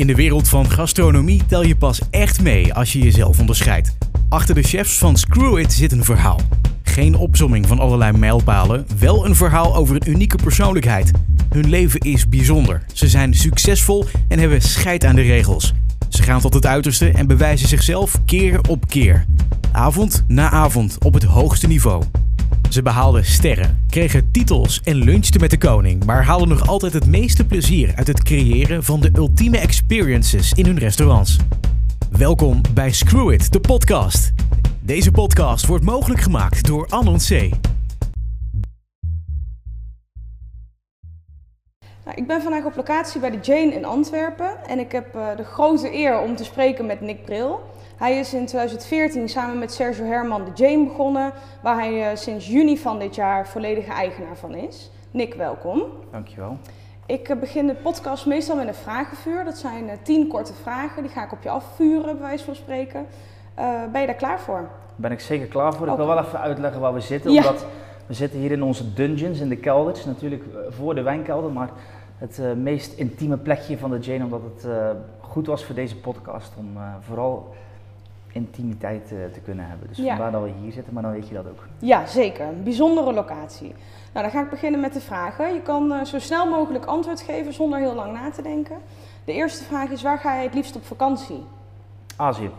In de wereld van gastronomie tel je pas echt mee als je jezelf onderscheidt. Achter de chefs van Screw It zit een verhaal. Geen opzomming van allerlei mijlpalen, wel een verhaal over een unieke persoonlijkheid. Hun leven is bijzonder. Ze zijn succesvol en hebben scheid aan de regels. Ze gaan tot het uiterste en bewijzen zichzelf keer op keer. Avond na avond op het hoogste niveau. Ze behaalden sterren, kregen titels en lunchten met de koning, maar haalden nog altijd het meeste plezier uit het creëren van de ultieme experiences in hun restaurants. Welkom bij Screw It, de podcast. Deze podcast wordt mogelijk gemaakt door Anon C. Nou, ik ben vandaag op locatie bij de Jane in Antwerpen en ik heb uh, de grote eer om te spreken met Nick Bril. Hij is in 2014 samen met Sergio Herman de Jane begonnen, waar hij uh, sinds juni van dit jaar volledige eigenaar van is. Nick, welkom. Dankjewel. Ik uh, begin de podcast meestal met een vragenvuur. Dat zijn tien korte vragen, die ga ik op je afvuren, bij wijze van spreken. ben je daar klaar voor? Ben ik zeker klaar voor. Ik wil wel even uitleggen waar we zitten, ja. omdat we zitten hier in onze dungeons, in de kelders, natuurlijk voor de wijnkelder, maar het uh, meest intieme plekje van de Jane, omdat het uh, goed was voor deze podcast om vooral intimiteit te kunnen hebben. Dus ja. vandaar dat we hier zitten, maar dan weet je dat ook. Ja, zeker. Een bijzondere locatie. Nou, dan ga ik beginnen met de vragen. Je kan zo snel mogelijk antwoord geven zonder heel lang na te denken. De eerste vraag is, waar ga je het liefst op vakantie? Azië.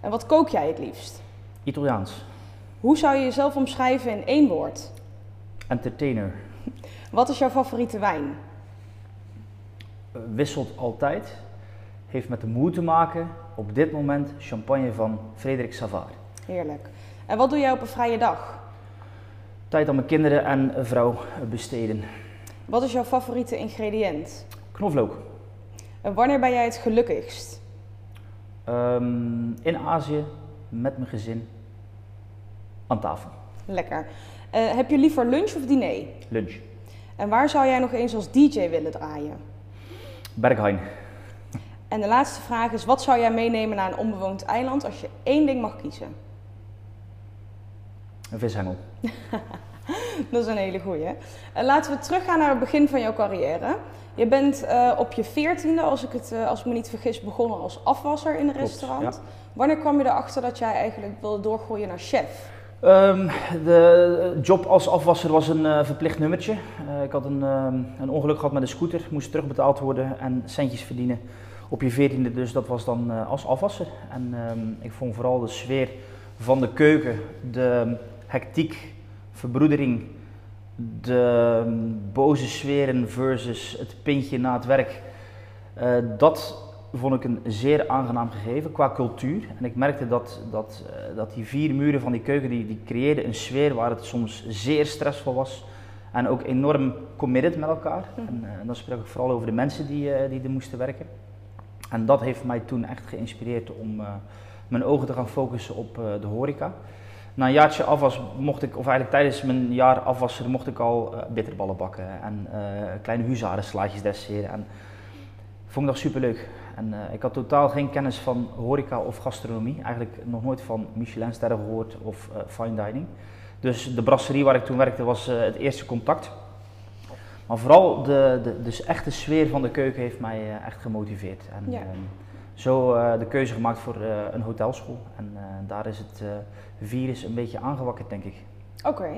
En wat kook jij het liefst? Italiaans. Hoe zou je jezelf omschrijven in één woord? Entertainer. Wat is jouw favoriete wijn? wisselt altijd. Heeft met de moed te maken. Op dit moment champagne van Frederik Savard. Heerlijk. En wat doe jij op een vrije dag? Tijd aan mijn kinderen en vrouw besteden. Wat is jouw favoriete ingrediënt? Knoflook. En wanneer ben jij het gelukkigst? Um, in Azië, met mijn gezin, aan tafel. Lekker. Uh, heb je liever lunch of diner? Lunch. En waar zou jij nog eens als DJ willen draaien? Berghain. En de laatste vraag is: wat zou jij meenemen naar een onbewoond eiland als je één ding mag kiezen? Een vishengel. Dat is een hele goeie. Uh, laten we teruggaan naar het begin van jouw carrière. Je bent uh, op je veertiende, als ik het uh, als ik me niet vergis, begonnen als afwasser in een Klopt, restaurant. ja. Wanneer kwam je erachter dat jij eigenlijk wilde doorgroeien naar chef? Um, de job als afwasser was een uh, verplicht nummertje. Ik had een, um, een, ongeluk gehad met een scooter, moest terugbetaald worden en centjes verdienen op je veertiende. Dus dat was dan uh, als afwasser. En um, ik vond vooral de sfeer van de keuken, de hectiek, verbroedering, de boze sferen versus het pintje na het werk. dat vond ik een zeer aangenaam gegeven qua cultuur. En ik merkte dat, dat, uh, dat die vier muren van die keuken, die, die creëerden een sfeer waar het soms zeer stressvol was. En ook enorm committed met elkaar. Mhm. En, en dan spreek ik vooral over de mensen die, die er moesten werken. En dat heeft mij toen echt geïnspireerd om mijn ogen te gaan focussen op de horeca. Na een jaartje afwas mocht ik, of eigenlijk tijdens mijn jaar afwassen, mocht ik al bitterballen bakken en kleine huzarenslaatjes dresseren. En vond ik dat superleuk. En ik had totaal geen kennis van horeca of gastronomie. Eigenlijk nog nooit van Michelinsterren gehoord of fine dining. Dus de brasserie waar ik toen werkte was het eerste contact. Maar vooral de, de, de echte sfeer van de keuken heeft mij echt gemotiveerd. En Ja. um, zo de keuze gemaakt voor een hotelschool. En daar is het virus een beetje aangewakkerd, denk ik. Oké.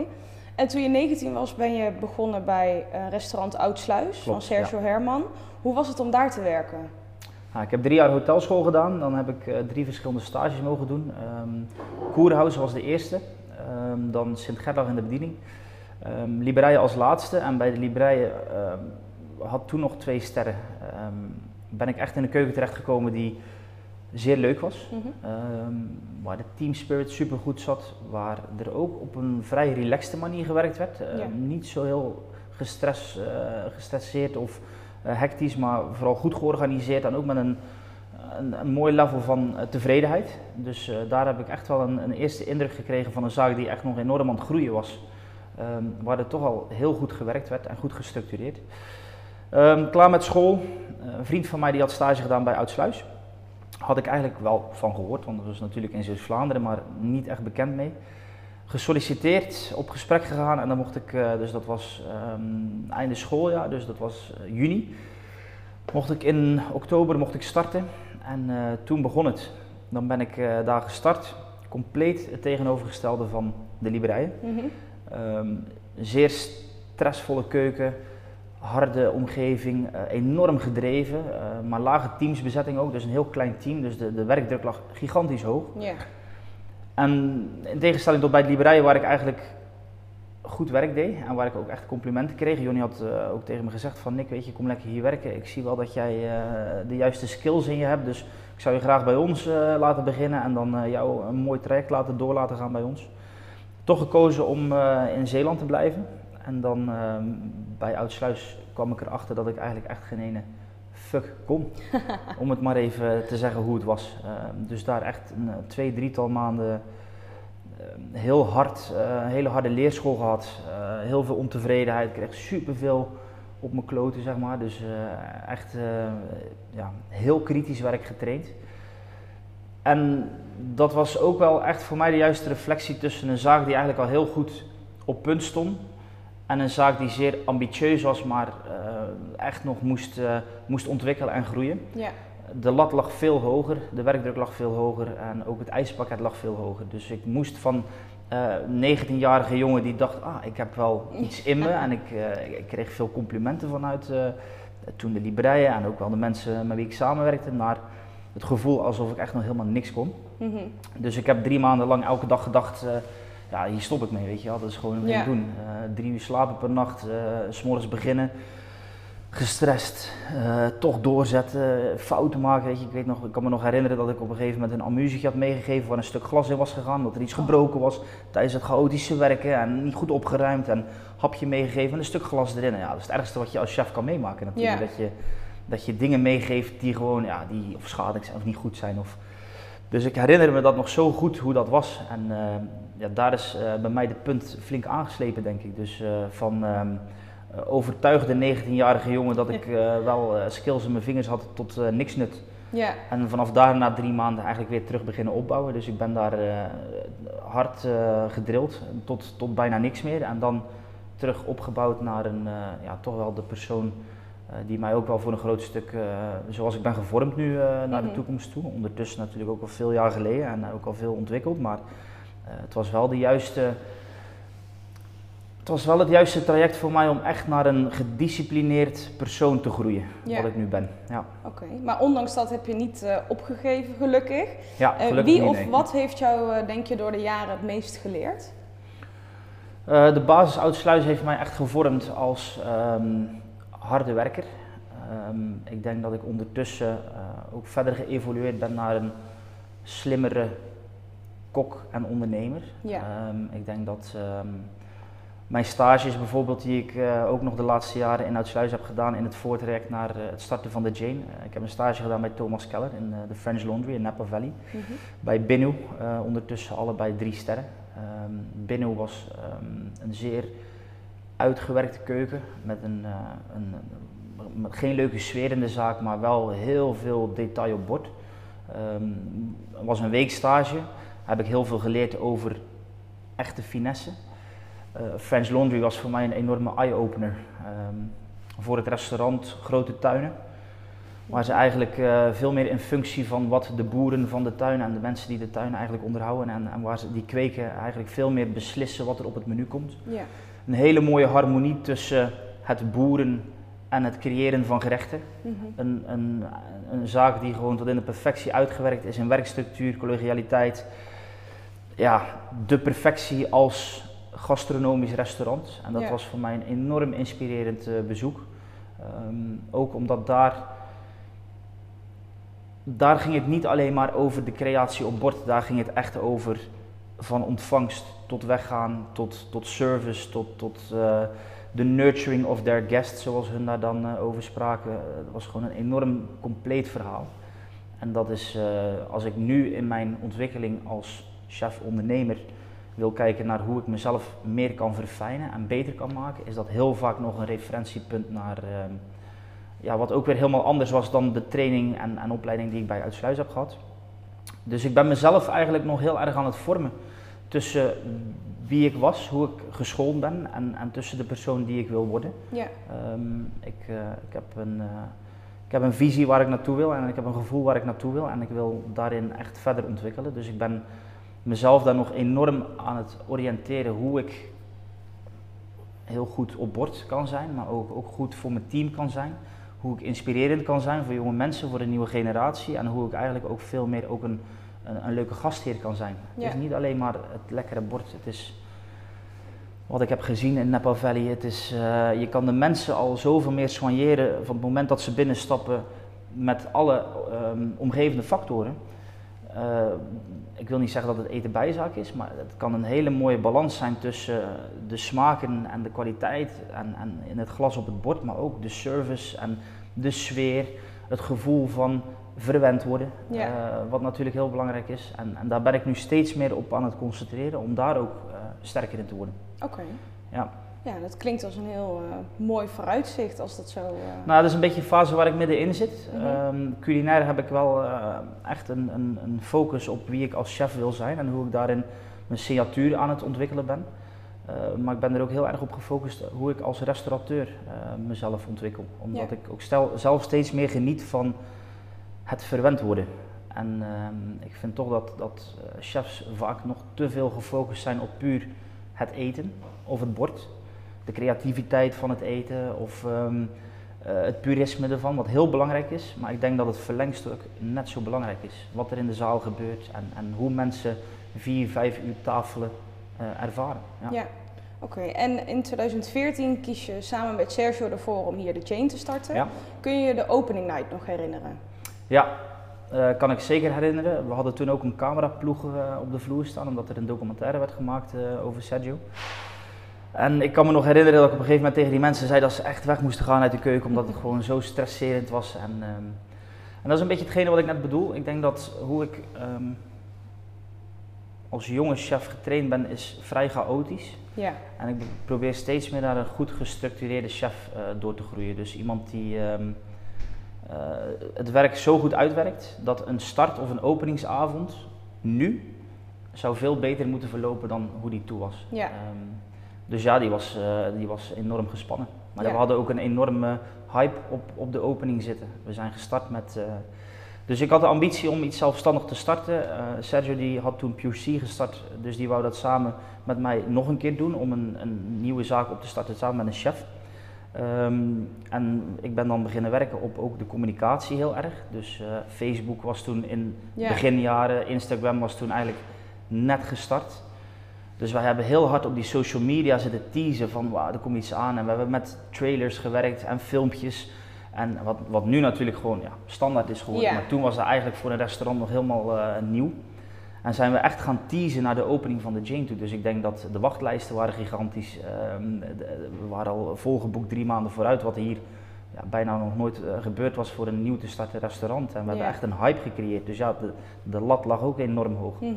En toen je 19 was, ben je begonnen bij restaurant Oudsluis van Sergio Herman. Hoe was het om daar te werken? Nou, ik heb drie jaar hotelschool gedaan. Dan heb ik drie verschillende stages mogen doen. Um, Koerhuis was de eerste. Um, dan Sint-Gerdag in de bediening. Um, Libreien als laatste. En bij de Libreien had toen nog twee sterren. ben ik echt in een keuken terechtgekomen die zeer leuk was. Mhm. waar de team spirit super goed zat. Waar er ook op een vrij relaxte manier gewerkt werd. Ja. Niet zo heel uh, gestresseerd of uh, hectisch, maar vooral goed georganiseerd en ook met een, een, een mooi level van uh, tevredenheid. Dus daar heb ik echt wel een, een, eerste indruk gekregen van een zaak die echt nog enorm aan het groeien was. Um, waar er toch al heel goed gewerkt werd en goed gestructureerd. Um, klaar met school. een vriend van mij die had stage gedaan bij Oudsluis. Had ik eigenlijk wel van gehoord, want dat was natuurlijk in Zuid-Vlaanderen, maar niet echt bekend mee gesolliciteerd, op gesprek gegaan en dan mocht ik, uh, dus dat was um, einde schooljaar, dus dat was uh, juni. mocht ik in oktober mocht ik starten en eh, toen begon het. Dan ben ik eh, daar gestart, compleet het tegenovergestelde van de Liberijen. Mhm. Ehm, zeer stressvolle keuken, harde omgeving, eh, enorm gedreven, eh, maar lage teamsbezetting ook, dus een heel klein team, dus de, de werkdruk lag gigantisch hoog. Ja. En in tegenstelling tot bij de Liberijen, waar ik eigenlijk goed werk deed en waar ik ook echt complimenten kreeg. Jonny had eh, ook tegen me gezegd van Nick, weet je, kom lekker hier werken. Ik zie wel dat jij de juiste skills in je hebt, dus ik zou je graag bij ons laten beginnen en dan jou een mooi traject laten door laten gaan bij ons. Toch gekozen om eh, in Zeeland te blijven. En dan ehm, bij Oudsluis kwam ik erachter dat ik eigenlijk echt geen ene fuck kon. om het maar even te zeggen hoe het was. Ehm, dus daar echt een eh, twee, drietal maanden heel hard, eh, een hele harde leerschool gehad. Eh, heel veel ontevredenheid. Ik kreeg superveel op mijn kloten, zeg maar. Dus eh, echt eh, ja, heel kritisch werk getraind. En dat was ook wel echt voor mij de juiste reflectie tussen een zaak die eigenlijk al heel goed op punt stond. En een zaak die zeer ambitieus was, maar eh, echt nog moest, eh, moest ontwikkelen en groeien. Ja. De lat lag veel hoger, de werkdruk lag veel hoger en ook het ijspakket lag veel hoger. Dus ik moest van eh, een 19-jarige jongen die dacht, ah, ik heb wel iets in me. En ik, eh, ik- kreeg veel complimenten vanuit eh, toen de Liberijen en ook wel de mensen met wie ik samenwerkte. Maar het gevoel alsof ik echt nog helemaal niks kon. Mhm. Dus ik heb drie maanden lang elke dag gedacht, eh, ja, hier stop ik mee, weet je wel. Dat is gewoon wat Ja. ik doen. Eh, drie uur slapen per nacht, s s'morgens beginnen, gestrest, toch doorzetten, fouten maken, weet je. Ik, weet nog, ik kan me nog herinneren dat ik op een gegeven moment een amusietje had meegegeven waar een stuk glas in was gegaan, dat er iets gebroken was tijdens het chaotische werken en niet goed opgeruimd en hapje meegegeven en een stuk glas erin. En ja, dat is het ergste wat je als chef kan meemaken natuurlijk. Ja. Dat, je, dat je dingen meegeeft die gewoon, ja, die of schadelijk zijn of niet goed zijn of... Dus ik herinner me dat nog zo goed hoe dat was. En eh, ja, daar is eh, bij mij de punt flink aangeslepen, denk ik. Dus eh, van ehm eh, overtuigde 19-jarige jongen dat ik wel skills in mijn vingers had tot niks nut. Ja. En vanaf daar na drie maanden eigenlijk weer terug beginnen opbouwen. Dus ik ben daar hard gedrild tot, tot bijna niks meer. En dan terug opgebouwd naar een, ja, toch wel de persoon die mij ook wel voor een groot stuk, eh, zoals ik ben gevormd nu, eh, naar de Mhm. toekomst toe. Ondertussen natuurlijk ook al veel jaar geleden en ook al veel ontwikkeld. Maar eh, het was wel de juiste... Het was wel het juiste traject voor mij om echt naar een gedisciplineerd persoon te groeien, Ja. wat ik nu ben. Ja, Oké, maar ondanks dat heb je niet eh, opgegeven, gelukkig. ja Eh, gelukkig wie niet, of nee. wat heeft jou, eh, denk je, door de jaren het meest geleerd? Eh, de basis Oudsluis heeft mij echt gevormd als ehm, harde werker. Ehm, ik denk dat ik ondertussen eh, ook verder geëvolueerd ben naar een slimmere kok en ondernemer. Ja. Ehm, ik denk dat ehm, mijn stages bijvoorbeeld, die ik eh, ook nog de laatste jaren in Oudsluis heb gedaan in het voortraject naar eh, het starten van de Jane. Ik heb een stage gedaan bij Thomas Keller in de French Laundry in Napa Valley. Mhm. Bij Binu, ondertussen allebei drie sterren. Binu was een zeer uitgewerkte keuken met een, eh, een, met geen leuke sfeer in de zaak, maar wel heel veel detail op bord. Ehm, Het was een weekstage, heb ik heel veel geleerd over echte finesse. Eh, French Laundry was voor mij een enorme eye-opener. Ehm, voor het restaurant, grote tuinen. Waar ze eigenlijk eh, veel meer in functie van wat de boeren van de tuin en de mensen die de tuin eigenlijk onderhouden en, en waar ze die kweken eigenlijk veel meer beslissen wat er op het menu komt. Ja. Een hele mooie harmonie tussen het boeren en het creëren van gerechten. Mhm. Een, een, een zaak die gewoon tot in de perfectie uitgewerkt is in werkstructuur, collegialiteit. Ja, de perfectie als gastronomisch restaurant. En dat Ja. was voor mij een enorm inspirerend eh, bezoek. Ehm, ook omdat daar, daar ging het niet alleen maar over de creatie op bord. Daar ging het echt over van ontvangst tot weggaan, tot, tot service, tot, tot eh, de nurturing of their guests, zoals hun daar dan eh, over spraken. Het was gewoon een enorm compleet verhaal. En dat is, eh, als ik nu in mijn ontwikkeling als chef-ondernemer wil kijken naar hoe ik mezelf meer kan verfijnen en beter kan maken, is dat heel vaak nog een referentiepunt naar ehm, ja, wat ook weer helemaal anders was dan de training en, en opleiding die ik bij Uitsluis heb gehad. Dus ik ben mezelf eigenlijk nog heel erg aan het vormen tussen wie ik was, hoe ik geschoold ben en, en tussen de persoon die ik wil worden. Ja. Ehm, ik, eh, ik heb een, eh, ik heb een visie waar ik naartoe wil en ik heb een gevoel waar ik naartoe wil en ik wil daarin echt verder ontwikkelen. Dus ik ben mezelf daar nog enorm aan het oriënteren hoe ik heel goed op bord kan zijn, maar ook, ook goed voor mijn team kan zijn. Hoe ik inspirerend kan zijn voor jonge mensen, voor de nieuwe generatie en hoe ik eigenlijk ook veel meer ook een, een, een leuke gastheer kan zijn. Het is niet alleen maar het lekkere bord, het is wat ik heb gezien in Napa Valley. Het is, uh, je kan de mensen al zoveel meer soigneren van het moment dat ze binnenstappen met alle um, omgevende factoren. Uh, ik wil niet zeggen dat het eten bijzaak is, maar het kan een hele mooie balans zijn tussen de smaken en de kwaliteit en, en in het glas op het bord, maar ook de service en de sfeer, het gevoel van verwend worden, ja. uh, wat natuurlijk heel belangrijk is. En, en, daar ben ik nu steeds meer op aan het concentreren om daar ook uh, sterker in te worden. Oké. Ja. Ja, dat klinkt als een heel uh, mooi vooruitzicht als dat zo. Nou, dat is een beetje de fase waar ik middenin zit. Mm -hmm. um, culinair heb ik wel echt een, een, een, focus op wie ik als chef wil zijn en hoe ik daarin mijn signatuur aan het ontwikkelen ben. maar ik ben er ook heel erg op gefocust hoe ik als restaurateur mezelf ontwikkel. Omdat ja. ik ook stel, zelf steeds meer geniet van het verwend worden. En uh, ik vind toch dat, dat chefs vaak nog te veel gefocust zijn op puur het eten of het bord. De creativiteit van het eten of um, uh, het purisme ervan, wat heel belangrijk is. Maar ik denk dat het verlengstuk net zo belangrijk is. Wat er in de zaal gebeurt en, en hoe mensen vier, vijf uur tafelen uh, ervaren. Ja. ja. Oké, okay. en in 2014 kies je samen met Sergio ervoor om hier de chain te starten. Ja. Kun je je de opening night nog herinneren? Ja, uh, kan ik zeker herinneren. We hadden toen ook een cameraploeg uh, op de vloer staan, omdat er een documentaire werd gemaakt uh, over Sergio. En ik kan me nog herinneren dat ik op een gegeven moment tegen die mensen zei dat ze echt weg moesten gaan uit de keuken, omdat het gewoon zo stresserend was. En, um, en dat is een beetje hetgene wat ik net bedoel. Ik denk dat hoe ik um, als jonge chef getraind ben, is vrij chaotisch. Ja. En ik probeer steeds meer naar een goed gestructureerde chef door te groeien. Dus iemand die... Um, uh, het werk zo goed uitwerkt dat een start of een openingsavond nu zou veel beter moeten verlopen dan hoe die toe was. Ja. Um, dus ja, die was, uh, die was enorm gespannen. Maar ja. we hadden ook een enorme hype op, op de opening zitten. We zijn gestart met. Uh, dus ik had de ambitie om iets zelfstandig te starten. Sergio die had toen Pure C gestart, dus die wou dat samen met mij nog een keer doen om een, een nieuwe zaak op te starten samen met een chef. Um, en ik ben dan beginnen werken op ook de communicatie heel erg. Dus uh, Facebook was toen in ja. beginjaren, Instagram was toen eigenlijk net gestart. Dus wij hebben heel hard op die social media zitten teasen van wow, er komt iets aan. En we hebben met trailers gewerkt en filmpjes. En wat, wat nu natuurlijk gewoon ja, standaard is geworden. Ja. Maar toen was dat eigenlijk voor een restaurant nog helemaal uh, nieuw. En zijn we echt gaan teasen naar de opening van de Jane toe. Dus ik denk dat de wachtlijsten waren gigantisch. Um, de, we waren al volgeboekt drie maanden vooruit, wat hier ja, bijna nog nooit uh, gebeurd was voor een nieuw te starten restaurant. En we Ja. hebben echt een hype gecreëerd. Dus ja, de, de lat lag ook enorm hoog. Mhm.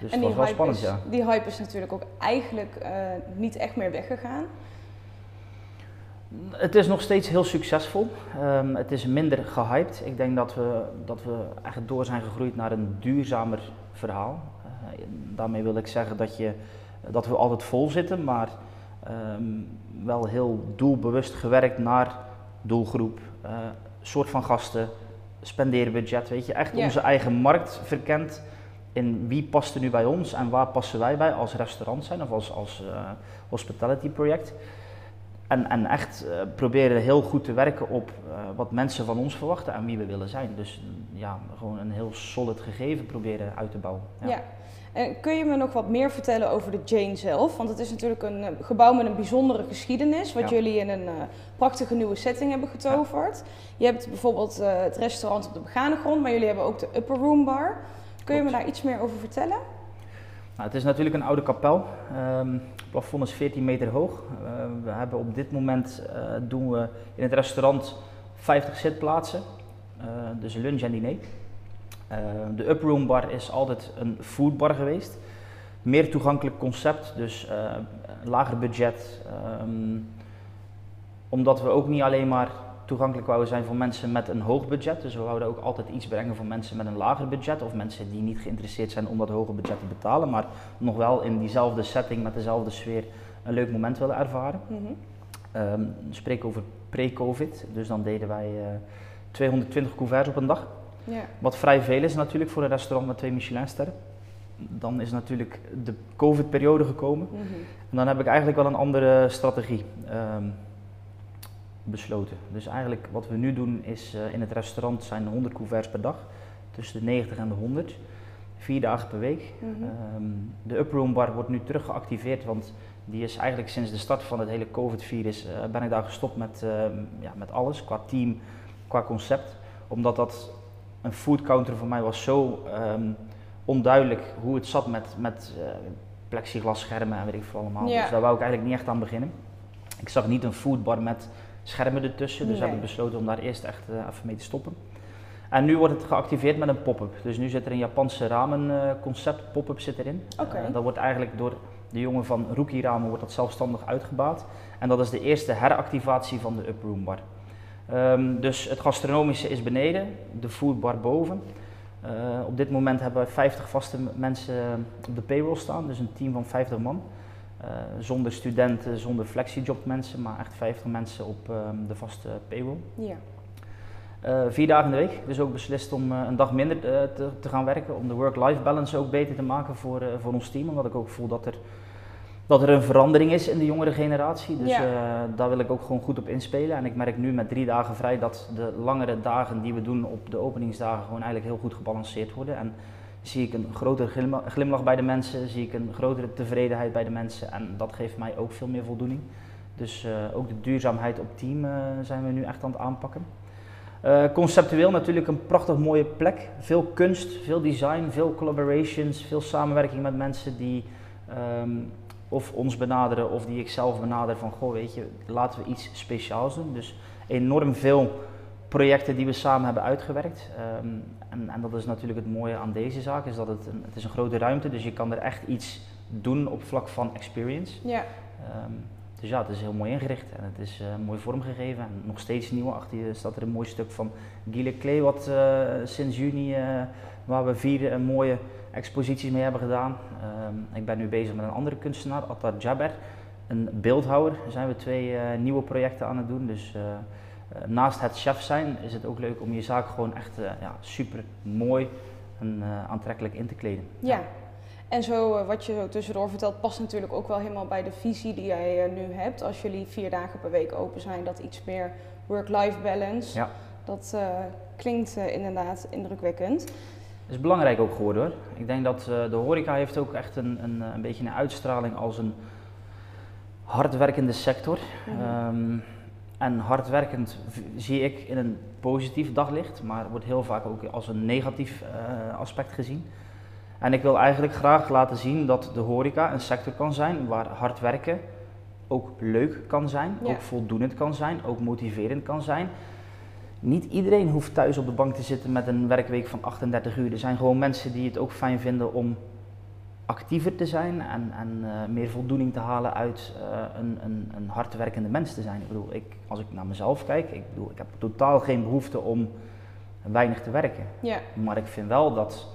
Dus en was wel hype, spannend, is, ja. die hype is natuurlijk ook eigenlijk uh, niet echt meer weggegaan. Het is nog steeds heel succesvol. Um, het is minder gehyped. Ik denk dat we, dat we echt door zijn gegroeid naar een duurzamer verhaal. Uh, daarmee wil ik zeggen dat, je, dat we altijd vol zitten, maar um, wel heel doelbewust gewerkt naar doelgroep, uh, soort van gasten, spendeerbudget, weet je, echt onze eigen markt verkend in wie past er nu bij ons en waar passen wij bij als restaurant zijn of als, als uh, hospitality project. En, en echt uh, proberen heel goed te werken op uh, wat mensen van ons verwachten en wie we willen zijn. Dus ja, gewoon een heel solid gegeven proberen uit te bouwen. Ja. En kun je me nog wat meer vertellen over de Jane zelf? Want het is natuurlijk een uh, gebouw met een bijzondere geschiedenis, wat Ja. jullie in een uh, prachtige nieuwe setting hebben getoverd. Je hebt bijvoorbeeld het restaurant op de begane grond, maar jullie hebben ook de Upper Room Bar. Kun je me daar iets meer over vertellen? Nou, het is natuurlijk een oude kapel. Um, het plafond is 14 meter hoog. Uh, we hebben op dit moment uh, doen we in het restaurant 50 zitplaatsen, uh, dus lunch en diner. Uh, de uproom bar is altijd een foodbar geweest. Meer toegankelijk concept, dus lager budget. Um, omdat we ook niet alleen maar toegankelijk wouden zijn voor mensen met een hoog budget. Dus we wouden ook altijd iets brengen voor mensen met een lager budget. Of mensen die niet geïnteresseerd zijn om dat hoge budget te betalen. Maar nog wel in diezelfde setting, met dezelfde sfeer, een leuk moment willen ervaren. Mm -hmm. Um, spreek over pre-covid. Dus dan deden wij uh, 220 couverts op een dag. Ja. Wat vrij veel is natuurlijk voor een restaurant met twee Michelinsterren. Dan is natuurlijk de COVID-periode gekomen. Mhm. En dan heb ik eigenlijk wel een andere strategie ehm, besloten. Dus eigenlijk wat we nu doen is eh, in het restaurant zijn 100 couverts per dag. Tussen de 90 en de 100. Vier dagen per week. Mhm. Ehm, de Uproom Bar wordt nu terug geactiveerd, want die is eigenlijk sinds de start van het hele COVID-virus eh, ben ik daar gestopt met, ehm, ja, met alles, qua team, qua concept. Omdat dat een food counter voor mij was zo ehm, onduidelijk hoe het zat met, met eh, plexiglasschermen en weet ik veel allemaal. Ja. Dus daar wou ik eigenlijk niet echt aan beginnen. Ik zag niet een foodbar met schermen ertussen, dus Nee. heb ik besloten om daar eerst echt eh, even mee te stoppen. En nu wordt het geactiveerd met een pop-up. Dus nu zit er een Japanse ramen eh, concept, pop-up zit erin. Eh, dat wordt eigenlijk door de jongen van Rookie Ramen wordt dat zelfstandig uitgebaat. En dat is de eerste heractivatie van de Uproom Bar. Ehm, dus het gastronomische is beneden, de foodbar boven. Eh, op dit moment hebben we 50 vaste mensen op de payroll staan, dus een team van 50 man. Eh, zonder studenten, zonder flexiejob mensen, maar echt 50 mensen op ehm, de vaste payroll. Ja. Eh, vier dagen in de week, dus ook beslist om eh, een dag minder te, te gaan werken, om de work-life balance ook beter te maken voor, voor ons team, omdat ik ook voel dat er, dat er een verandering is in de jongere generatie. Dus Ja. daar wil ik ook gewoon goed op inspelen. En ik merk nu met drie dagen vrij dat de langere dagen die we doen op de openingsdagen gewoon eigenlijk heel goed gebalanceerd worden. En zie ik een grotere glimla- glimlach bij de mensen, zie ik een grotere tevredenheid bij de mensen en dat geeft mij ook veel meer voldoening. Dus eh, ook de duurzaamheid op team eh, zijn we nu echt aan het aanpakken. Eh, conceptueel natuurlijk een prachtig mooie plek. Veel kunst, veel design, veel collaborations, veel samenwerking met mensen die ehm, of ons benaderen of die ik zelf benader van goh weet je, laten we iets speciaals doen. Dus enorm veel projecten die we samen hebben uitgewerkt. Ehm, en, en dat is natuurlijk het mooie aan deze zaak, is dat het een, het is een grote ruimte, dus je kan er echt iets doen op vlak van experience. Ja. Ehm, dus ja, het is heel mooi ingericht en het is eh, mooi vormgegeven en nog steeds nieuw. Achter je staat er een mooi stuk van Guy Leclerc, wat eh, sinds juni, eh, waar we vier mooie exposities mee hebben gedaan. Ehm, ik ben nu bezig met een andere kunstenaar, Attar Jaber, een beeldhouwer. Daar zijn we twee nieuwe projecten aan het doen. Dus naast het chef zijn is het ook leuk om je zaak gewoon echt eh, ja, super mooi en eh, aantrekkelijk in te kleden. Ja. En zo, eh, wat je zo tussendoor vertelt, past natuurlijk ook wel helemaal bij de visie die jij eh, nu hebt. Als jullie vier dagen per week open zijn, dat iets meer work-life balance. Ja. Dat eh, klinkt eh, inderdaad indrukwekkend. Dat is belangrijk ook geworden hoor. Ik denk dat eh, de horeca heeft ook echt een, een, eh, een beetje een uitstraling als een hardwerkende sector. Ehm, en hardwerkend zie ik in een positief daglicht, maar wordt heel vaak ook als een negatief eh, aspect gezien. En ik wil eigenlijk graag laten zien dat de horeca een sector kan zijn waar hard werken ook leuk kan zijn, Ja. ook voldoenend kan zijn, ook motiverend kan zijn. Niet iedereen hoeft thuis op de bank te zitten met een werkweek van 38 uur. Er zijn gewoon mensen die het ook fijn vinden om actiever te zijn en, en eh, meer voldoening te halen uit eh, een, een, een hardwerkende mens te zijn. Ik bedoel, ik, als ik naar mezelf kijk, ik, bedoel, ik heb totaal geen behoefte om weinig te werken. Ja. Maar ik vind wel dat,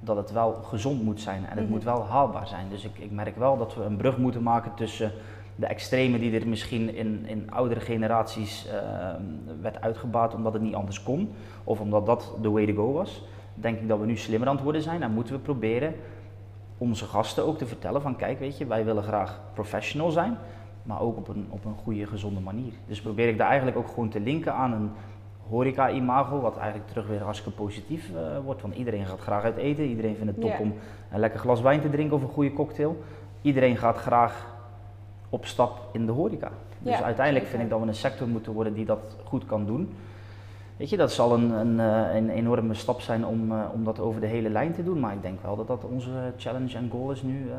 dat het wel gezond moet zijn en het Mhm. moet wel haalbaar zijn. Dus ik, ik merk wel dat we een brug moeten maken tussen de extreme die er misschien in, in oudere generaties eh, werd uitgebaat omdat het niet anders kon. Of omdat dat the way to go was. Denk ik dat we nu slimmer aan het worden zijn en moeten we proberen onze gasten ook te vertellen van kijk weet je, wij willen graag professional zijn. Maar ook op een, op een goede, gezonde manier. Dus probeer ik daar eigenlijk ook gewoon te linken aan een horeca-imago, wat eigenlijk terug weer hartstikke positief eh, wordt. Want iedereen gaat graag uit eten, iedereen vindt het top om een lekker glas wijn te drinken of een goede cocktail. Iedereen gaat graag op stap in de horeca. Dus Ja, uiteindelijk zeker. vind ik dat we een sector moeten worden die dat goed kan doen. Weet je, dat zal een, een, eh, een enorme stap zijn om, eh, om dat over de hele lijn te doen. Maar ik denk wel dat dat onze challenge en goal is nu eh,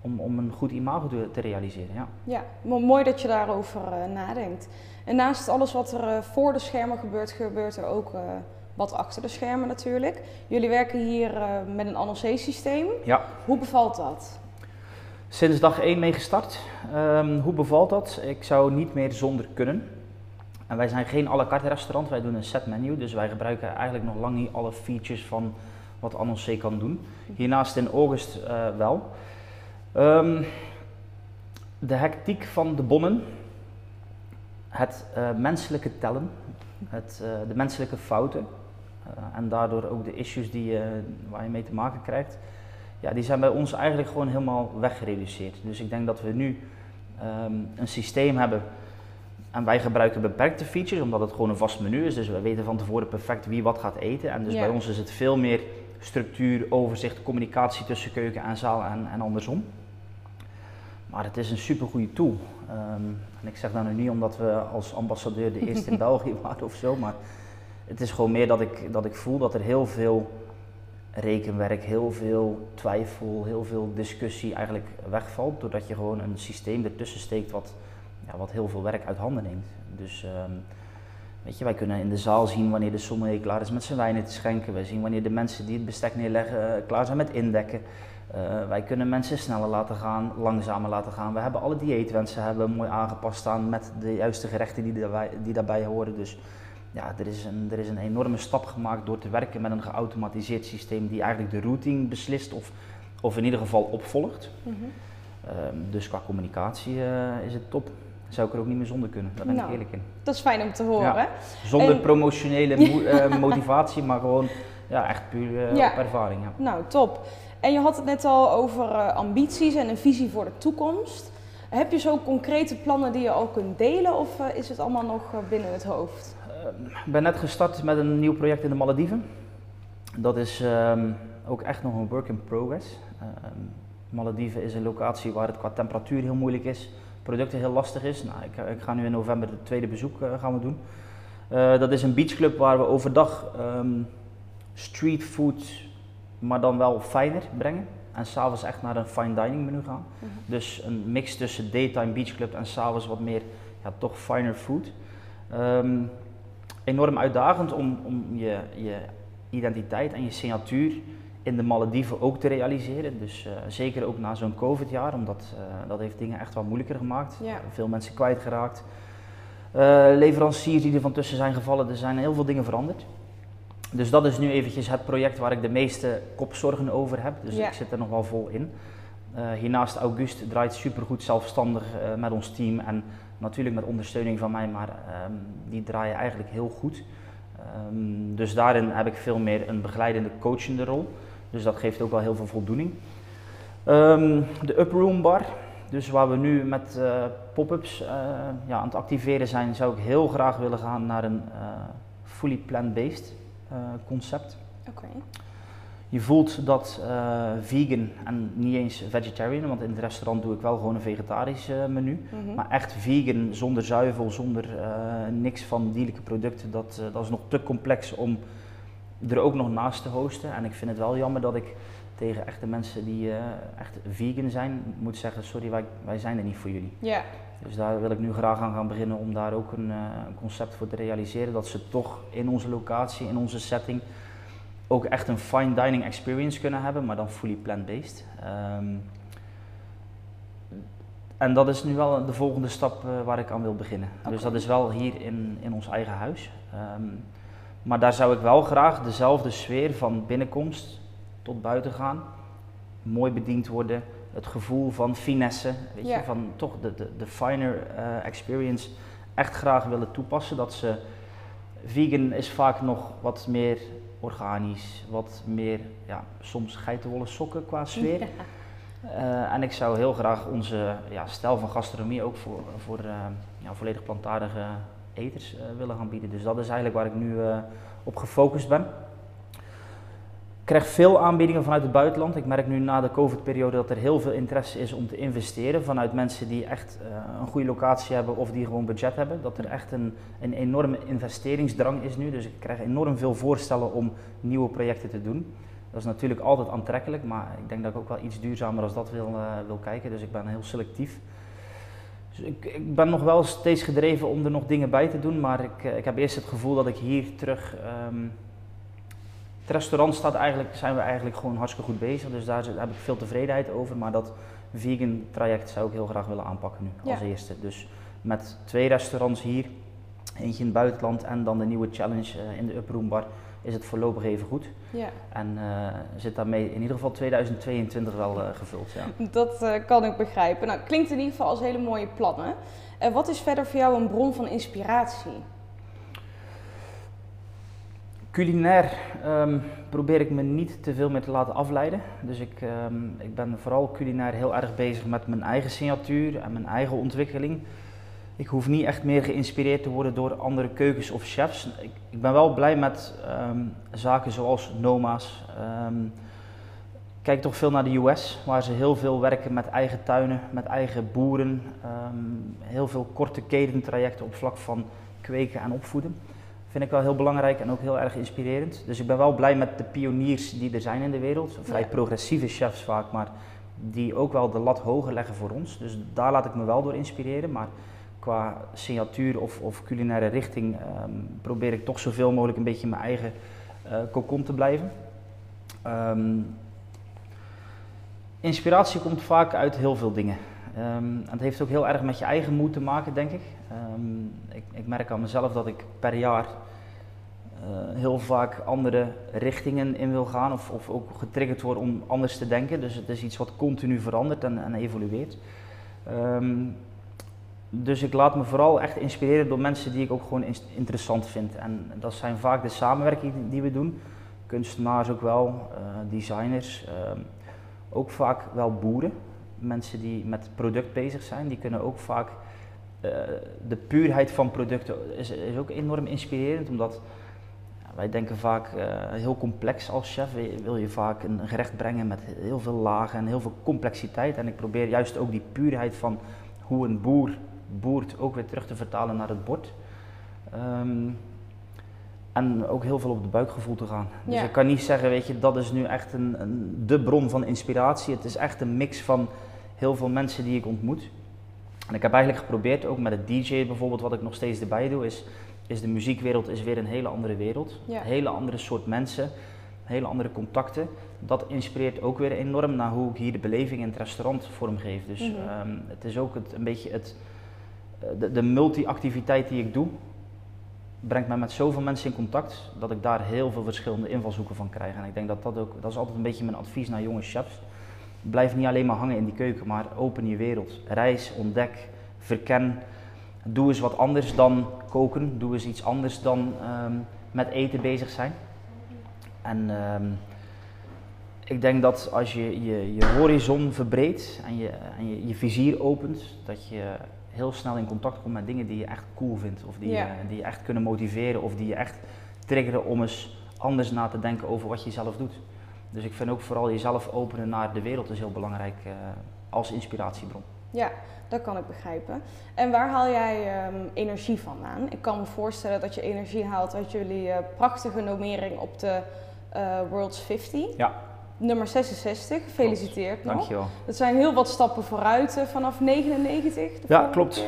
om, om een goed imago te, te realiseren. Ja. Ja, mo- mooi dat je daarover nadenkt. En naast alles wat er voor de schermen gebeurt, gebeurt er ook wat achter de schermen natuurlijk. Jullie werken hier met een NLC-systeem. ja. Hoe bevalt dat? Sinds dag 1 mee gestart. Ehm, hoe bevalt dat? Ik zou niet meer zonder kunnen. En wij zijn geen à la carte restaurant, wij doen een set menu. Dus wij gebruiken eigenlijk nog lang niet alle features van wat Annoncé kan doen. Hiernaast in august eh, wel. Ehm, de hectiek van de bonnen. Het eh, menselijke tellen. het, uh, de menselijke fouten en daardoor ook de issues die, waar je mee te maken krijgt, ja, die zijn bij ons eigenlijk gewoon helemaal weggereduceerd. Dus ik denk dat we nu um, een systeem hebben en wij gebruiken beperkte features, omdat het gewoon een vast menu is. Dus we weten van tevoren perfect wie wat gaat eten. En dus bij ons is het veel meer structuur, overzicht, communicatie tussen keuken en zaal en, en andersom. Maar het is een super goede tool. Um, en ik zeg dat nu niet omdat we als ambassadeur de eerste in België waren of zo, maar het is gewoon meer dat ik, dat ik voel dat er heel veel rekenwerk, heel veel twijfel, heel veel discussie eigenlijk wegvalt. Doordat je gewoon een systeem ertussen steekt wat, ja, wat heel veel werk uit handen neemt. Dus um, weet je, wij kunnen in de zaal zien wanneer de sommelier klaar is met zijn wijnen te schenken. Wij zien wanneer de mensen die het bestek neerleggen uh, klaar zijn met indekken. Uh, wij kunnen mensen sneller laten gaan, langzamer laten gaan. We hebben alle dieetwensen hebben mooi aangepast staan met de juiste gerechten die daarbij, die daarbij horen. Dus ja, er is, een, er is een enorme stap gemaakt door te werken met een geautomatiseerd systeem die eigenlijk de routing beslist of, of in ieder geval opvolgt. Mm -hmm. dus qua communicatie uh, is het top. Zou ik er ook niet meer zonder kunnen, daar ben nou, ik eerlijk in. Dat is fijn om te horen. Ja. Zonder en... promotionele uh, motivatie, maar gewoon ja, echt puur ja. op ervaring. Ja. Nou, top. En je had het net al over ambities en een visie voor de toekomst. Heb je zo concrete plannen die je al kunt delen of is het allemaal nog binnen het hoofd? Ik ben net gestart met een nieuw project in de Malediven. Dat is um, ook echt nog een work in progress. Um, Malediven is een locatie waar het qua temperatuur heel moeilijk is, producten heel lastig is. Nou, ik, ik ga nu in november het tweede bezoek uh, gaan we doen. Uh, dat is een beachclub waar we overdag um, street food, maar dan wel fijner brengen. En s'avonds echt naar een fine dining menu gaan. Mm -hmm. Dus een mix tussen daytime beachclub en s'avonds wat meer, ja, toch finer food. Um, enorm uitdagend om, om je, je identiteit en je signatuur in de Malediven ook te realiseren. Dus uh, zeker ook na zo'n COVID-jaar, omdat uh, dat heeft dingen echt wel moeilijker gemaakt. Ja. Veel mensen kwijtgeraakt. Leveranciers die er van tussen zijn gevallen, er zijn heel veel dingen veranderd. Dus dat is nu eventjes het project waar ik de meeste kopzorgen over heb. Dus ja. ik zit er nog wel vol in. hiernaast August draait supergoed zelfstandig met ons team en Natuurlijk met ondersteuning van mij, maar um, die draaien eigenlijk heel goed. Um, dus daarin heb ik veel meer een begeleidende, coachende rol. Dus dat geeft ook wel heel veel voldoening. Um, de Uproom Bar, dus waar we nu met uh, pop-ups uh, ja, aan het activeren zijn, zou ik heel graag willen gaan naar een uh, fully plant-based concept. Oké. Okay. Je voelt dat vegan en niet eens vegetarian, want in het restaurant doe ik wel gewoon een vegetarisch menu. Mm -hmm. Maar echt vegan, zonder zuivel, zonder niks van dierlijke producten, dat, dat is nog te complex om er ook nog naast te hosten. En ik vind het wel jammer dat ik tegen echte mensen die echt vegan zijn, moet zeggen, sorry, wij, wij zijn er niet voor jullie. Ja. Dus daar wil ik nu graag aan gaan beginnen om daar ook een, een concept voor te realiseren, dat ze toch in onze locatie, in onze setting, ook echt een fine dining experience kunnen hebben, maar dan fully plant-based. Um, en dat is nu wel de volgende stap uh, waar ik aan wil beginnen. Okay. Dus dat is wel hier in, in ons eigen huis. Um, maar daar zou ik wel graag dezelfde sfeer van binnenkomst tot buiten gaan. Mooi bediend worden, het gevoel van finesse, weet Ja. je, van toch de, de, de finer uh, experience echt graag willen toepassen. Dat ze, vegan is vaak nog wat meer organisch, wat meer, ja, soms geitenwolle sokken qua sfeer. Ja. Uh, en ik zou heel graag onze ja, stijl van gastronomie ook voor, voor uh, ja, volledig plantaardige eters uh, willen gaan bieden. Dus dat is eigenlijk waar ik nu op gefocust ben. Ik krijg veel aanbiedingen vanuit het buitenland. Ik merk nu na de COVID-periode dat er heel veel interesse is om te investeren vanuit mensen die echt een goede locatie hebben of die gewoon budget hebben. Dat er echt een, een enorme investeringsdrang is nu. Dus ik krijg enorm veel voorstellen om nieuwe projecten te doen. Dat is natuurlijk altijd aantrekkelijk, maar ik denk dat ik ook wel iets duurzamer als dat wil, wil kijken. Dus ik ben heel selectief. Dus ik, ik, ben nog wel steeds gedreven om er nog dingen bij te doen, maar ik, uh, ik heb eerst het gevoel dat ik hier terug. Um, het restaurant staat eigenlijk, zijn we eigenlijk gewoon hartstikke goed bezig, dus daar heb ik veel tevredenheid over. Maar dat vegan traject zou ik heel graag willen aanpakken nu als eerste. Dus met twee restaurants hier, eentje in het buitenland en dan de nieuwe challenge uh, in de Uproom Bar, is het voorlopig even goed. Ja. En uh, zit daarmee in ieder geval 2022 wel uh, gevuld. Ja. Dat uh, kan ik begrijpen. Nou, klinkt in ieder geval als hele mooie plannen. wat is verder voor jou een bron van inspiratie? Culinair ehm, probeer ik me niet te veel meer te laten afleiden. Dus ik, ehm, ik ben vooral culinair heel erg bezig met mijn eigen signatuur en mijn eigen ontwikkeling. Ik hoef niet echt meer geïnspireerd te worden door andere keukens of chefs. Ik, ik ben wel blij met ehm, zaken zoals Noma's. kijk toch veel naar de US, waar ze heel veel werken met eigen tuinen, met eigen boeren. heel veel korte kedentrajecten op vlak van kweken en opvoeden vind ik wel heel belangrijk en ook heel erg inspirerend. Dus ik ben wel blij met de pioniers die er zijn in de wereld. Vrij progressieve chefs vaak, maar die ook wel de lat hoger leggen voor ons. Dus daar laat ik me wel door inspireren. Maar qua signatuur of, of culinaire richting ehm, probeer ik toch zoveel mogelijk een beetje mijn eigen uh, te blijven. Ehm, inspiratie komt vaak uit heel veel dingen. En het heeft ook heel erg met je eigen moed te maken, denk ik. ik. ik. merk aan mezelf dat ik per jaar uh, heel vaak andere richtingen in wil gaan of, of, ook getriggerd word om anders te denken. Dus het is iets wat continu verandert en, en evolueert. Dus ik laat me vooral echt inspireren door mensen die ik ook gewoon interessant vind. En dat zijn vaak de samenwerkingen die we doen. Kunstenaars ook wel, uh, designers, uh, ook vaak wel boeren. Mensen die met product bezig zijn, die kunnen ook vaak. Uh, de puurheid van producten is, is ook enorm inspirerend, omdat wij denken vaak uh, heel complex als chef. Wil je vaak een gerecht brengen met heel veel lagen en heel veel complexiteit. En ik probeer juist ook die puurheid van hoe een boer boert ook weer terug te vertalen naar het bord. Um, en ook heel veel op het buikgevoel te gaan. Dus ik kan niet zeggen, weet je, dat is nu echt een, een, de bron van inspiratie. Het is echt een mix van heel veel mensen die ik ontmoet. En ik heb eigenlijk geprobeerd, ook met het DJ bijvoorbeeld, wat ik nog steeds erbij doe, is is de muziekwereld is weer een hele andere wereld. Een hele andere soort mensen, hele andere contacten. Dat inspireert ook weer enorm naar hoe ik hier de beleving in het restaurant vormgeef. Dus mhm. ehm, het is ook het, een beetje het, de, de multi-activiteit die ik doe, brengt mij met zoveel mensen in contact dat ik daar heel veel verschillende invalshoeken van krijg. En ik denk dat dat ook, dat is altijd een beetje mijn advies naar jonge chefs. Blijf niet alleen maar hangen in die keuken, maar open je wereld. Reis, ontdek, verken. Doe eens wat anders dan koken. Doe eens iets anders dan ehm, met eten bezig zijn. En ehm, ik denk dat als je je, je horizon verbreedt en, je, en je, je vizier opent, dat je heel snel in contact komt met dingen die je echt cool vindt. Of die, je, die je echt kunnen motiveren of die je echt triggeren om eens anders na te denken over wat je zelf doet. Dus ik vind ook vooral jezelf openen naar de wereld is heel belangrijk uh, als inspiratiebron. Ja, dat kan ik begrijpen. En waar haal jij um, energie vandaan? Ik kan me voorstellen dat je energie haalt uit jullie uh, prachtige nomering op de uh, World's 50. Ja. Nummer 66, gefeliciteerd klopt. nog. Dankjewel. Dat zijn heel wat stappen vooruit uh, vanaf 99. Ja, klopt.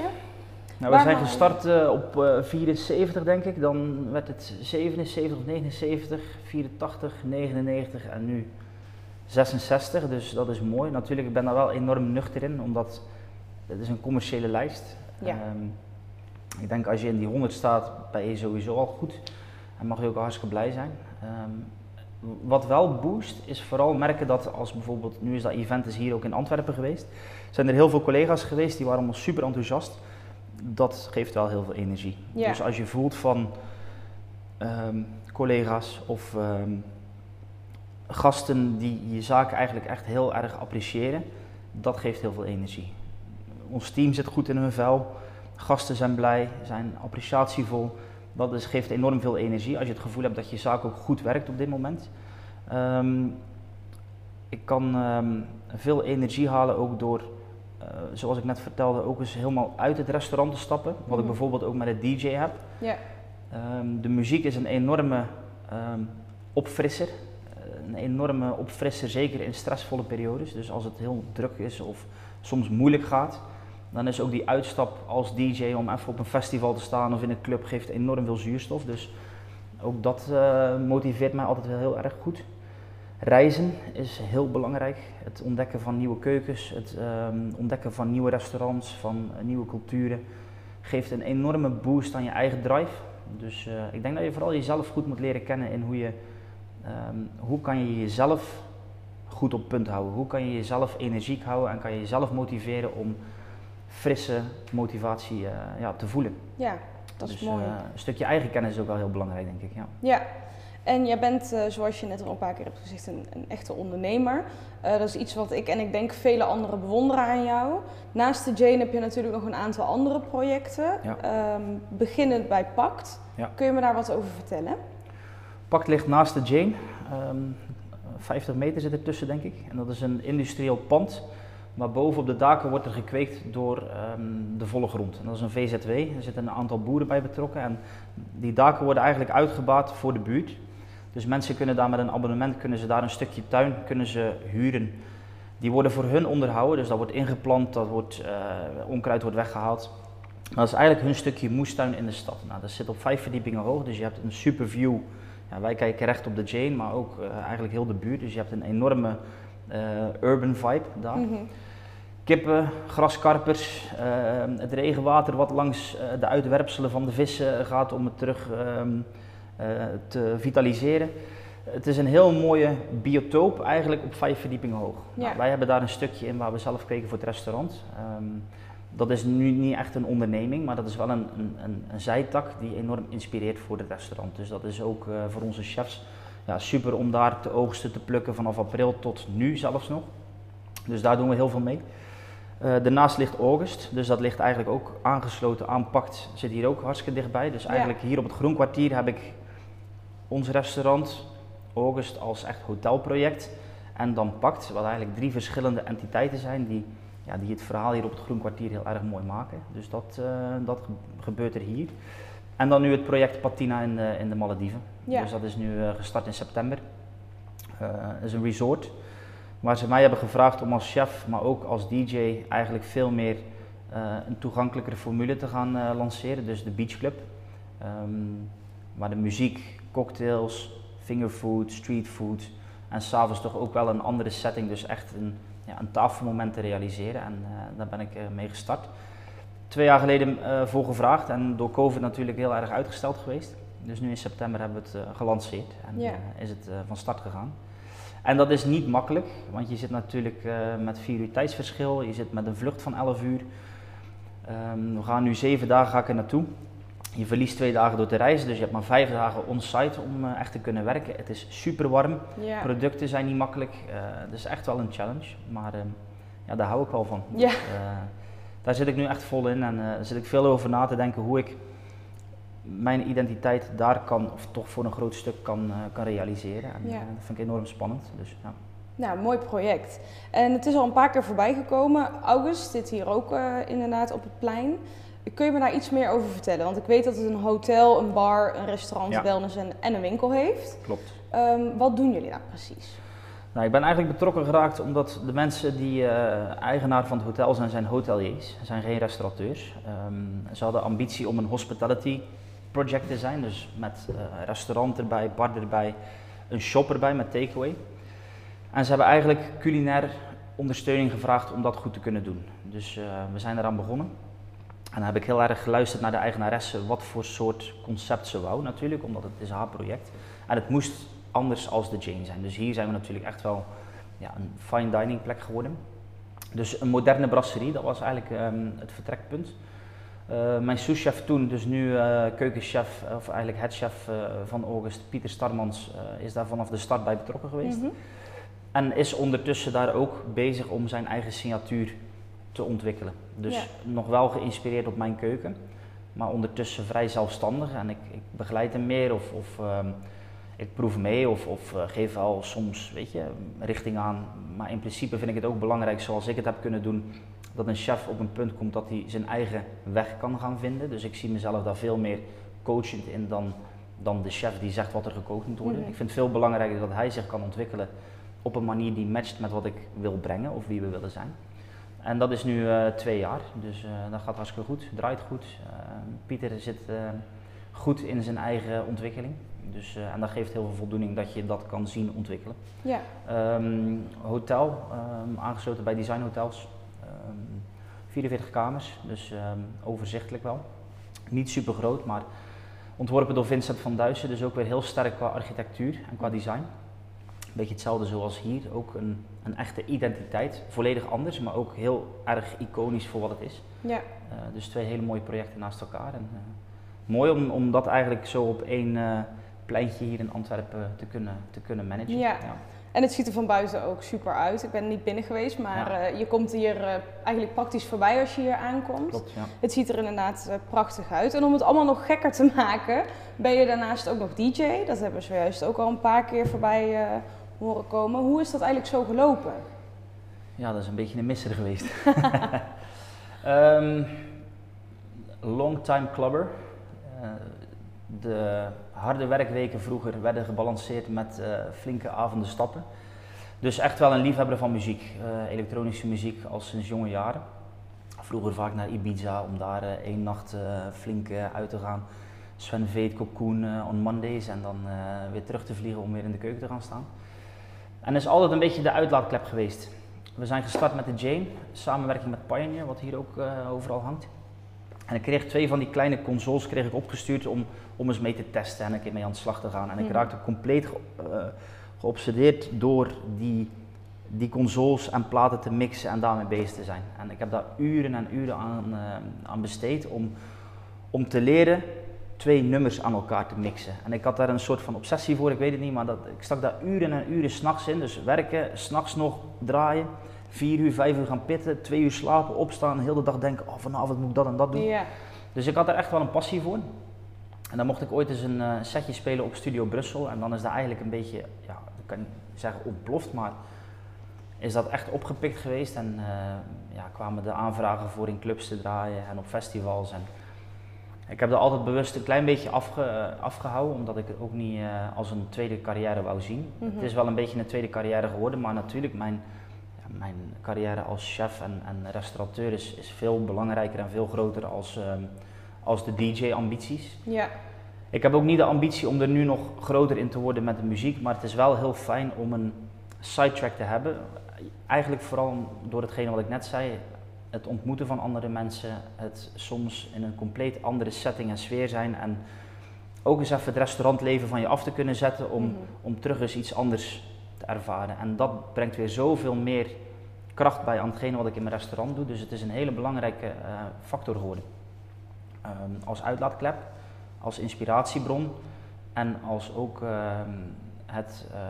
Nou, we zijn gestart op 74 denk ik, dan werd het 77, 79, 84, 99 en nu 66, dus dat is mooi. Natuurlijk, ik ben daar wel enorm nuchter in, omdat het is een commerciële lijst. Ja. Ehm, ik denk als je in die 100 staat, ben je sowieso al goed. En mag je ook hartstikke blij zijn. Ehm, wat wel boost, is vooral merken dat als bijvoorbeeld, nu is dat event is hier ook in Antwerpen geweest, zijn er heel veel collega's geweest die waren allemaal super enthousiast. Dat geeft wel heel veel energie. Ja. Dus als je voelt van ehm, collega's of gasten die je zaak eigenlijk echt heel erg appreciëren, dat geeft heel veel energie ons team zit goed in hun vel. Gasten zijn blij, zijn appreciatievol. Dat is, geeft enorm veel energie als je het gevoel hebt dat je zaak ook goed werkt op dit moment. Ehm, ik kan ehm, veel energie halen ook door, uh, zoals ik net vertelde, ook eens helemaal uit het restaurant te stappen. Wat ik mhm. bijvoorbeeld ook met de DJ heb. Um, de muziek is een enorme opfrisser. Een enorme opfrisser, zeker in stressvolle periodes. Dus als het heel druk is of soms moeilijk gaat, dan is ook die uitstap als DJ om even op een festival te staan of in een club geeft enorm veel zuurstof. Dus ook dat uh, motiveert mij altijd wel heel erg goed. Reizen is heel belangrijk. Het ontdekken van nieuwe keukens, het um, ontdekken van nieuwe restaurants, van uh, nieuwe culturen, geeft een enorme boost aan je eigen drive. Dus uh, ik denk dat je vooral jezelf goed moet leren kennen in hoe je, um, hoe kan je jezelf goed op punt houden. Hoe kan je jezelf energiek houden en kan je jezelf motiveren om frisse motivatie uh, ja, te voelen. Ja, dat is dus, mooi. Uh, een stukje eigen kennis is ook wel heel belangrijk, denk ik. Ja. ja. En jij bent, uh, zoals je net al een paar keer hebt gezegd, een, een echte ondernemer. Dat is iets wat ik en ik denk vele anderen bewonderen aan jou. Naast de Jane heb je natuurlijk nog een aantal andere projecten. Ja. Um, beginnend bij Pact. Ja. Kun je me daar wat over vertellen? Pact ligt naast de Jane. Um, 50 meter zit er tussen, denk ik. En dat is een industrieel pand. Maar boven op de daken wordt er gekweekt door um, de volle grond. Dat is een VZW. Er zitten een aantal boeren bij betrokken. En die daken worden eigenlijk uitgebaat voor de buurt. Dus mensen kunnen daar met een abonnement kunnen ze daar een stukje tuin kunnen ze huren. Die worden voor hun onderhouden, dus dat wordt ingeplant, dat wordt, uh, onkruid wordt weggehaald. Dat is eigenlijk hun stukje moestuin in de stad. Nou, dat zit op vijf verdiepingen hoog, dus je hebt een super view. Ja, wij kijken recht op de Jane, maar ook uh, eigenlijk heel de buurt. Dus je hebt een enorme uh, urban vibe daar. -hmm. Kippen, graskarpers, het regenwater wat langs de uitwerpselen van de vissen gaat om het terug um, uh, te vitaliseren. Het is een heel mooie biotoop, eigenlijk op vijf verdiepingen hoog. Ja. Nou, wij hebben daar een stukje in waar we zelf kweken voor het restaurant. Um, dat is nu niet echt een onderneming, maar dat is wel een, een, een, zijtak die enorm inspireert voor het restaurant. Dus dat is ook uh, voor onze chefs ja, super om daar te oogsten, te plukken vanaf april tot nu zelfs nog. Dus daar doen we heel veel mee. Uh, daarnaast ligt August, dus dat ligt eigenlijk ook aangesloten aan Pact, zit hier ook hartstikke dichtbij. Dus eigenlijk ja. hier op het Groenkwartier heb ik ons restaurant, August als echt hotelproject. En dan Pact, wat eigenlijk drie verschillende entiteiten zijn die, ja, die het verhaal hier op het Groenkwartier heel erg mooi maken. Dus dat, uh, dat gebeurt er hier. En dan nu het project Patina in de, in de Malediven. Ja. Dus dat is nu uh, gestart in september. Uh, is een resort waar ze mij hebben gevraagd om als chef, maar ook als DJ eigenlijk veel meer een toegankelijkere formule te gaan lanceren. Dus de Beach Club. Um, waar de muziek cocktails, fingerfood, streetfood en s'avonds toch ook wel een andere setting, dus echt een, ja, een tafelmoment te realiseren. En uh, daar ben ik mee gestart. Twee jaar geleden voor gevraagd en door COVID natuurlijk heel erg uitgesteld geweest. Dus nu in september hebben we het gelanceerd en is het van start gegaan. En dat is niet makkelijk, want je zit natuurlijk met vier uur tijdsverschil, je zit met een vlucht van 11 uur. Um, we gaan nu zeven dagen ga ik er naartoe. Je verliest twee dagen door te reizen, dus je hebt maar vijf dagen on-site om uh, echt te kunnen werken. Het is super warm, ja. producten zijn niet makkelijk, uh, het is echt wel een challenge, maar uh, ja, daar hou ik wel van. Ja. Daar zit ik nu echt vol in en daar zit ik veel over na te denken hoe ik mijn identiteit daar kan, of toch voor een groot stuk kan, kan realiseren. En, ja. dat vind ik enorm spannend. Dus, ja. Nou, mooi project. En het is al een paar keer voorbij gekomen. August zit hier ook inderdaad op het plein. Kun je me daar iets meer over vertellen? Want ik weet dat het een hotel, een bar, een restaurant, ja. wellness en, en, een winkel heeft. Klopt. Um, wat doen jullie daar precies? Nou, ik ben eigenlijk betrokken geraakt omdat de mensen die uh, eigenaar van het hotel zijn, zijn hoteliers, zijn geen restaurateurs. Um, ze hadden ambitie om een hospitality dus met uh, restaurant erbij, bar erbij, een shop erbij met takeaway. En ze hebben eigenlijk culinair ondersteuning gevraagd om dat goed te kunnen doen. Dus uh, we zijn eraan begonnen. En dan heb ik heel erg geluisterd naar de eigenaresse, wat voor soort concept ze wou natuurlijk, omdat het is haar project. En het moest anders als de Jane zijn. Dus hier zijn we natuurlijk echt wel ja, een fine dining plek geworden. Dus een moderne brasserie, dat was eigenlijk um, het vertrekpunt. Uh, mijn souschef toen, dus nu uh, keukenchef, of eigenlijk headchef uh, van August, Pieter Starmans, is daar vanaf de start bij betrokken geweest. Mm -hmm. En is ondertussen daar ook bezig om zijn eigen signatuur te ontwikkelen. Dus ja. nog wel geïnspireerd op mijn keuken, maar ondertussen vrij zelfstandig. En ik, ik begeleid hem meer of, of um, ik proef mee of, of geef wel soms weet je, richting aan. Maar in principe vind ik het ook belangrijk, zoals ik het heb kunnen doen, dat een chef op een punt komt dat hij zijn eigen weg kan gaan vinden. Dus ik zie mezelf daar veel meer coachend in dan, dan de chef die zegt wat er gekookt moet worden. Mm -hmm. Ik vind het veel belangrijker dat hij zich kan ontwikkelen op een manier die matcht met wat ik wil brengen of wie we willen zijn. En dat is nu uh, twee jaar, dus uh, dat gaat hartstikke goed, draait goed. Uh, Pieter zit goed in zijn eigen ontwikkeling. Dus, en dat geeft heel veel voldoening dat je dat kan zien ontwikkelen. Ja. Um, hotel, um, aangesloten bij Design Hotels. Um, 44 kamers, dus overzichtelijk wel. Niet super groot, maar ontworpen door Vincent van Duysen, dus ook weer heel sterk qua architectuur en qua design beetje hetzelfde zoals hier, ook een, een echte identiteit. Volledig anders, maar ook heel erg iconisch voor wat het is. Ja. Uh, dus twee hele mooie projecten naast elkaar. En, uh, mooi om, om dat eigenlijk zo op één, uh, pleintje hier in Antwerpen te kunnen, te kunnen managen. Ja. En het ziet er van buiten ook super uit. Ik ben niet binnen geweest, maar Ja. eh, je komt hier eh, eigenlijk praktisch voorbij als je hier aankomt. Klopt, ja. Het ziet er inderdaad eh, prachtig uit. En om het allemaal nog gekker te maken, ben je daarnaast ook nog DJ. Dat hebben we zojuist ook al een paar keer voorbij horen komen. Hoe is dat eigenlijk zo gelopen? Ja, dat is een beetje een misser geweest. Ehm long-time clubber. De harde werkweken vroeger werden gebalanceerd met eh, flinke avonden stappen. Dus echt wel een liefhebber van muziek, eh, elektronische muziek al sinds jonge jaren. Vroeger vaak naar Ibiza om daar eh, één nacht flink uit te gaan. Sven Veet, eh, on Mondays en dan weer terug te vliegen om weer in de keuken te gaan staan. En is altijd een beetje de uitlaatklep geweest. We zijn gestart met de Jane, samenwerking met Pioneer, wat hier ook overal hangt. En ik kreeg twee van die kleine consoles kreeg ik opgestuurd om, om eens mee te testen en een keer mee aan de slag te gaan. En ik Mhm. raakte compleet ge- eh, geobsedeerd door die, die consoles en platen te mixen en daarmee bezig te zijn. En ik heb daar uren en uren aan, eh, aan besteed om, om te leren twee nummers aan elkaar te mixen. En ik had daar een soort van obsessie voor, ik weet het niet, maar dat, ik stak daar uren en uren s'nachts in. Dus werken, s'nachts nog draaien, vier uur, vijf uur gaan pitten, twee uur slapen, opstaan, heel de dag denken, oh vanavond moet ik dat en dat doen. Ja. Dus ik had er echt wel een passie voor. En dan mocht ik ooit eens een eh, setje spelen op Studio Brussel. En dan is dat eigenlijk een beetje, ja, ik kan niet zeggen ontploft, maar is dat echt opgepikt geweest. En eh, ja, kwamen de aanvragen voor in clubs te draaien en op festivals. En ik heb er altijd bewust een klein beetje afge, eh, afgehouden, omdat ik het ook niet als een tweede carrière wou zien. Mhm. Het is wel een beetje een tweede carrière geworden, maar natuurlijk mijn, mijn carrière als chef en, en restaurateur is, is veel belangrijker en veel groter als, ehm, als de DJ-ambities. Ja. Ik heb ook niet de ambitie om er nu nog groter in te worden met de muziek, maar het is wel heel fijn om een sidetrack te hebben. Eigenlijk vooral door hetgene wat ik net zei, het ontmoeten van andere mensen, het soms in een compleet andere setting en sfeer zijn en ook eens even het restaurantleven van je af te kunnen zetten om, Mhm. om terug eens iets anders te ervaren. En dat brengt weer zoveel meer kracht bij aan hetgene wat ik in mijn restaurant doe. Dus het is een hele belangrijke eh, factor geworden. Ehm, als uitlaatklep, als inspiratiebron en als ook ehm, het, eh,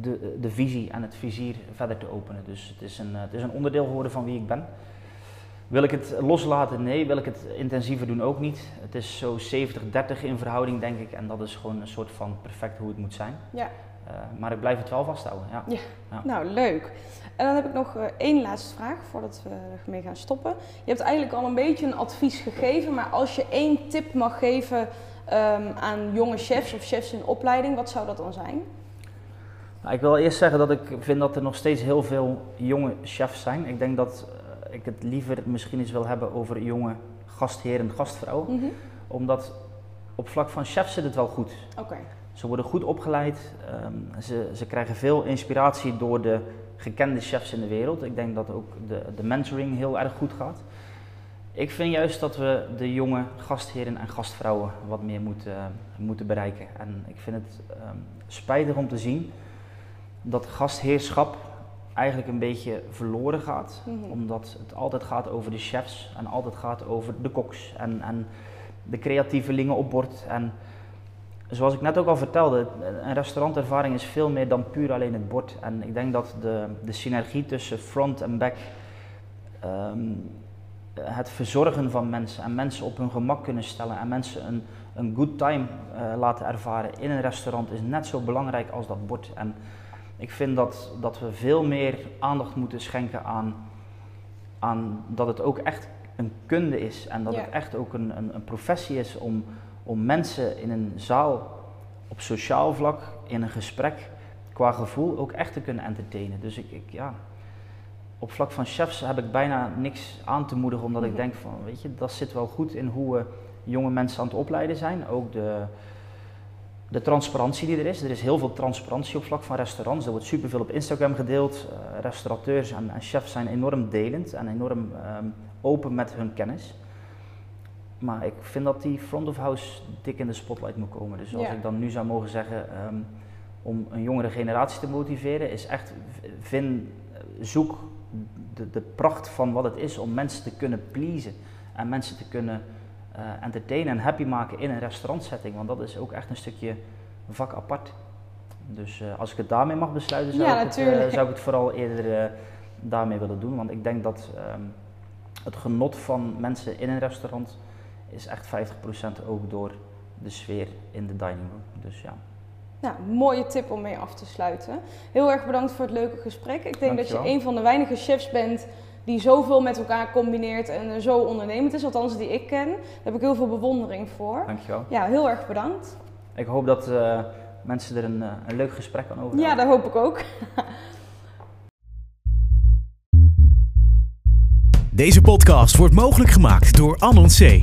de, de visie en het vizier verder te openen. Dus het is, een, het is een onderdeel geworden van wie ik ben. Wil ik het loslaten? Nee. Wil ik het intensiever doen? Ook niet. Het is zo 70-30 in verhouding, denk ik. En dat is gewoon een soort van perfect hoe het moet zijn. Ja. Eh, maar ik blijf het wel vasthouden. Ja. Nou, leuk. En dan heb ik nog eh, één laatste vraag voordat we ermee gaan stoppen. Je hebt eigenlijk al een beetje een advies gegeven, maar als je één tip mag geven ehm, aan jonge chefs of chefs in opleiding, wat zou dat dan zijn? Nou, ik wil eerst zeggen dat ik vind dat er nog steeds heel veel jonge chefs zijn. Ik denk dat eh, ik het liever misschien eens wil hebben over jonge gastheren, gastvrouwen. Mhm. Omdat op vlak van chef zit het wel goed. Oké. Ze worden goed opgeleid. ehm, ze, ze krijgen veel inspiratie door de gekende chefs in de wereld. Ik denk dat ook de, de mentoring heel erg goed gaat. Ik vind juist dat we de jonge gastheren en gastvrouwen wat meer moeten, moeten bereiken. En ik vind het ehm, spijtig om te zien dat gastheerschap eigenlijk een beetje verloren gaat. Mhm. Omdat het altijd gaat over de chefs en altijd gaat over de koks en, en de creatievelingen op bord. En zoals ik net ook al vertelde, een restaurantervaring is veel meer dan puur alleen het bord. En ik denk dat de, de synergie tussen front en back, ehm, het verzorgen van mensen en mensen op hun gemak kunnen stellen en mensen een, een good time eh, laten ervaren in een restaurant is net zo belangrijk als dat bord. En ik vind dat, dat we veel meer aandacht moeten schenken aan, aan dat het ook echt een kunde is en dat Ja. het echt ook een, een, een professie is om, om mensen in een zaal op sociaal vlak, in een gesprek, qua gevoel ook echt te kunnen entertainen. Dus ik, ik ja, op vlak van chefs heb ik bijna niks aan te moedigen, omdat Mhm. ik denk van, weet je, dat zit wel goed in hoe we jonge mensen aan het opleiden zijn. Ook de, de transparantie die er is. Er is heel veel transparantie op vlak van restaurants. Er wordt superveel op Instagram gedeeld. Eh, restaurateurs en, en chefs zijn enorm delend en enorm ehm, open met hun kennis. Maar ik vind dat die front of house dik in de spotlight moet komen. Dus als Ja. ik dan nu zou mogen zeggen, ehm, om een jongere generatie te motiveren, is echt vind, eh, zoek de, de pracht van wat het is om mensen te kunnen pleasen en mensen te kunnen uh, entertainen en happy maken in een restaurantsetting. Want dat is ook echt een stukje vak apart. Dus uh, als ik het daarmee mag besluiten, zou, ja, ik, het, uh, zou ik het vooral eerder daarmee willen doen. Want ik denk dat um, het genot van mensen in een restaurant is echt 50% ook door de sfeer in de dining room. Dus ja. Nou, mooie tip om mee af te sluiten. Heel erg bedankt voor het leuke gesprek. Ik denk Dankjewel. dat je een van de weinige chefs bent die zoveel met elkaar combineert en zo ondernemend is, althans die ik ken. Daar heb ik heel veel bewondering voor. Dankjewel. Ja, heel erg bedankt. Ik hoop dat uh, mensen er een, uh, een leuk gesprek aan over Ja, dat hoop ik ook. Deze podcast wordt mogelijk gemaakt door Anon C.